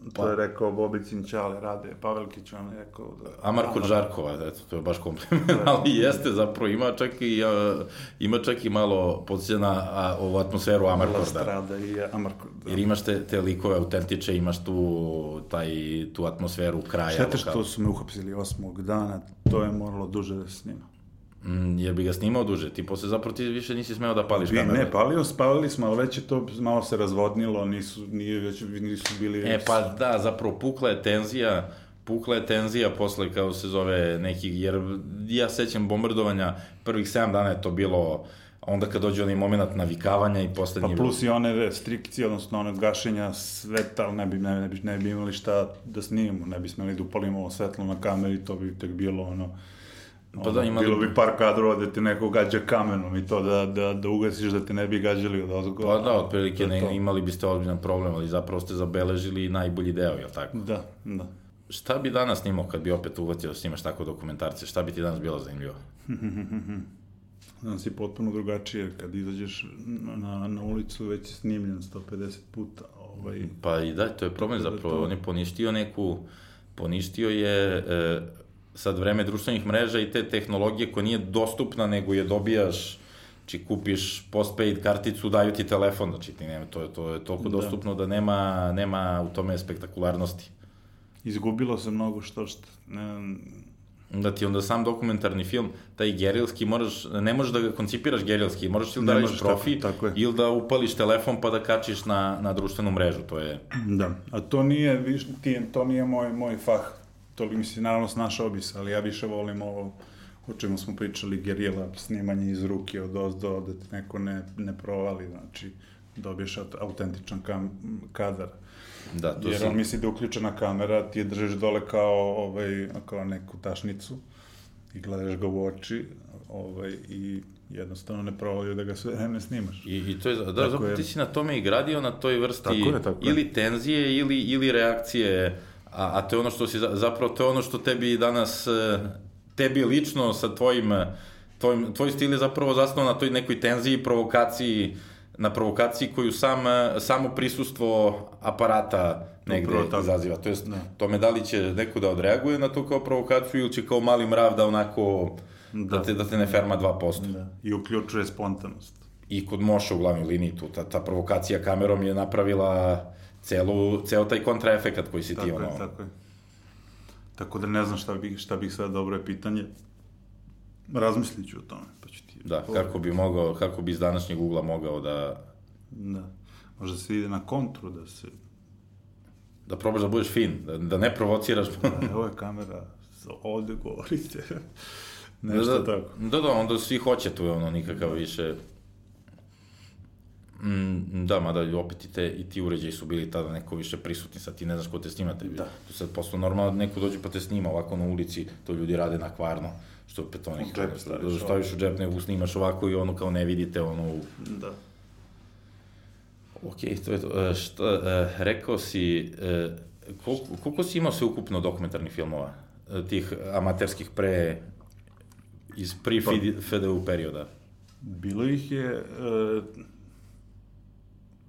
Žarkova. To
Pa-
je rekao Bobi Cinčale, Rade Pavelkić, on je rekao da...
Amar kod Žarkova, eto, to je baš kompliment, ali jeste, zapravo ima čak i, a, ima čak i malo podsjeća na a, ovu atmosferu Amarkorda.
Lastrada i Amarko. Da.
Jer imaš te, te likove autentiče, imaš tu, taj, tu atmosferu kraja.
Šteta što su me uhapsili osmog dana, to je moralo duže da snima.
Mm, jer bi ga snimao duže, ti posle zapravo ti više nisi smeo da pališ kameru.
ne, palio, spalili smo, ali već je to malo se razvodnilo, nisu, nije, već, nisu bili...
E, pa da, zapravo pukla je tenzija, pukla je tenzija posle, kao se zove, nekih, jer ja sećam bombardovanja, prvih 7 dana je to bilo, onda kad dođe onaj moment navikavanja i
Pa
poslednji...
plus i one restrikcije, odnosno one gašenja sveta, ali ne bi, ne, ne, bi, ne bi imali šta da snimamo, ne bi smeli da upalimo ovo svetlo na kameri, to bi tek bilo ono...
Pa da, imali
bilo
bi-
bi par kadrova da te neko gađa kamenom i to da, da, da ugasiš da te ne bi gađali od ozgo.
Pa da, otprilike
je to.
ne, imali biste ozbiljan problem, ali zapravo ste zabeležili najbolji deo, jel tako?
Da, da.
Šta bi danas snimao kad bi opet uvatio da snimaš tako dokumentarce? Šta bi ti danas bilo zanimljivo?
Danas je potpuno drugačije, kad izađeš na, na ulicu već je snimljen 150 puta. Ovaj,
Pa i da, to je problem
Tako da
zapravo.
to-
On je poništio neku, poništio je e, sad vreme društvenih mreža i te tehnologije koja nije dostupna, nego je dobijaš, či kupiš postpaid karticu, daju ti telefon, znači ti nema, to je, to je toliko
Da.
dostupno da nema, nema u tome spektakularnosti.
izgubilo se mnogo što što. Ne,
Da ti onda sam dokumentarni film, taj gerilski, moraš, ne možeš da ga koncipiraš gerilski, moraš ili da radiš
tako-
profi,
tako je.
ili da upališ telefon pa da kačiš na, na društvenu mrežu, to je...
Da, a to nije, viš, ti, to nije moj, moj fah. To li mislim, naravno snašao bi se, ali ja više volim ovo o čemu smo pričali, gerila, snimanje iz ruke od ozdo, da te neko ne, ne provali, znači dobiješ aut- autentičan kam, kadar.
Da, to
Jer
si...
on misli da je uključena kamera, ti je držiš dole kao, ovaj, kao neku tašnicu i gledaš ga u oči ovaj, i jednostavno ne provali da ga sve vreme snimaš.
I, i to je, da,
Tako
zapravo
je.
ti si na tome i gradio, na toj vrsti
Tako je, tako je.
ili tenzije ili, ili reakcije, a, a to je ono što si, za- zapravo to je ono što tebi danas, e, tebi lično sa tvojim, e, tvojim, tvoj stil je zapravo zasnovan na toj nekoj tenziji, provokaciji, na provokaciji koju sam, e, samo prisustvo aparata negde
Upravo
izaziva. To jest,
Da.
tome da li će neko da odreaguje na to kao provokaciju ili će kao mali mrav da onako, da,
Da.
te, da te ne ferma 2%.
Da. I uključuje spontanost.
i kod Moša u glavnoj liniji tu, ta, ta provokacija kamerom je napravila celu, ceo taj kontraefekat koji si
Tako
ti
je,
ono...
tako je. Tako da ne znam šta bih, šta bih sad, dobro je pitanje. Razmislit ću o tome, pa ću ti...
Da, kako bi mogao, kako bi iz današnjeg ugla mogao da,
Da. Možda se ide na kontru, da se...
da probaš da budeš fin, da, da ne provociraš.
Evo je kamera, ovde govorite. Nešto
da,
tako.
Da, da, onda svi hoće tu je ono nikakav više... Mm, da, mada opet i, te, i ti uređaji su bili tada neko više prisutni, sad ti ne znaš ko te snima, tebi.
Da.
Tu sad posle normalno neko dođe pa te snima ovako na ulici, to ljudi rade na kvarno, što opet ono,
U džep staviš
da staviš u džep, nego snimaš ovako i ono kao ne vidite ono
Da.
Ok, to je to. E, šta, e, rekao si, e, koliko, koliko si imao sve ukupno dokumentarnih filmova, e, tih amaterskih pre, iz pri FDU perioda?
Bilo ih je...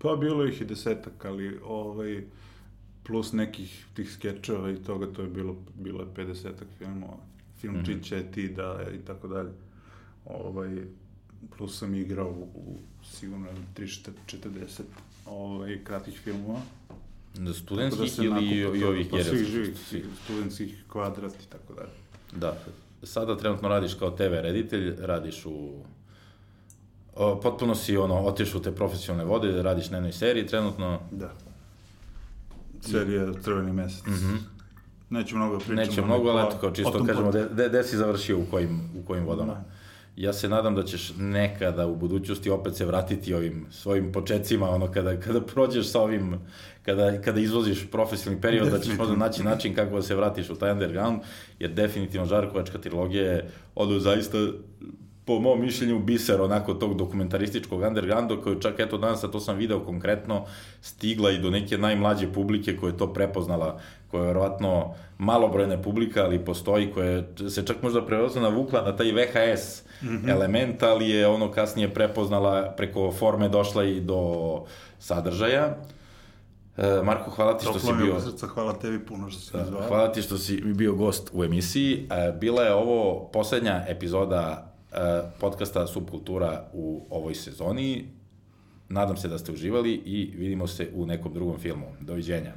Pa bilo ih je desetak, ali ovaj, plus nekih tih skečeva i toga, to je bilo, bilo je 50-ak filmova. Film mm -hmm. Čiće, ti da i tako dalje. Ovaj, plus sam igrao u, u sigurno 340 ovaj, kratkih filmova.
Da, studentskih
se
ili i, i ovih
pa svih živih,
Svih.
studentskih kvadrat i tako dalje.
Da. Sada trenutno radiš kao TV reditelj, radiš u... Potpuno si ono, otišao u te profesionalne vode, radiš na jednoj seriji trenutno.
Da. Serija Crveni mesec. Mm -hmm. Neću mnogo da pričam.
Neće mnogo, ali eto, kao čisto kažemo, gde, gde, si završio, u kojim, u kojim vodama.
Da.
Ja se nadam da ćeš nekada u budućnosti opet se vratiti ovim svojim početcima, ono, kada, kada prođeš sa ovim, kada, kada izvoziš profesionalni period, da ćeš možda naći način kako da se vratiš u taj underground, jer definitivno Žarkovačka trilogija je ono zaista po mom mišljenju biser onako tog dokumentarističkog undergrounda koji čak eto danas, a to sam video konkretno, stigla i do neke najmlađe publike koja je to prepoznala, koja je verovatno malobrojna publika, ali postoji, koja se čak možda prevozno navukla na taj VHS mm -hmm. element, ali je ono kasnije prepoznala, preko forme došla i do sadržaja. E, Marko, hvala ti što si bio...
Srca, hvala tebi puno što si mi zvao.
Hvala ti što si bio gost u emisiji. E, bila je ovo poslednja epizoda podcasta Subkultura u ovoj sezoni. Nadam se da ste uživali i vidimo se u nekom drugom filmu. Doviđenja.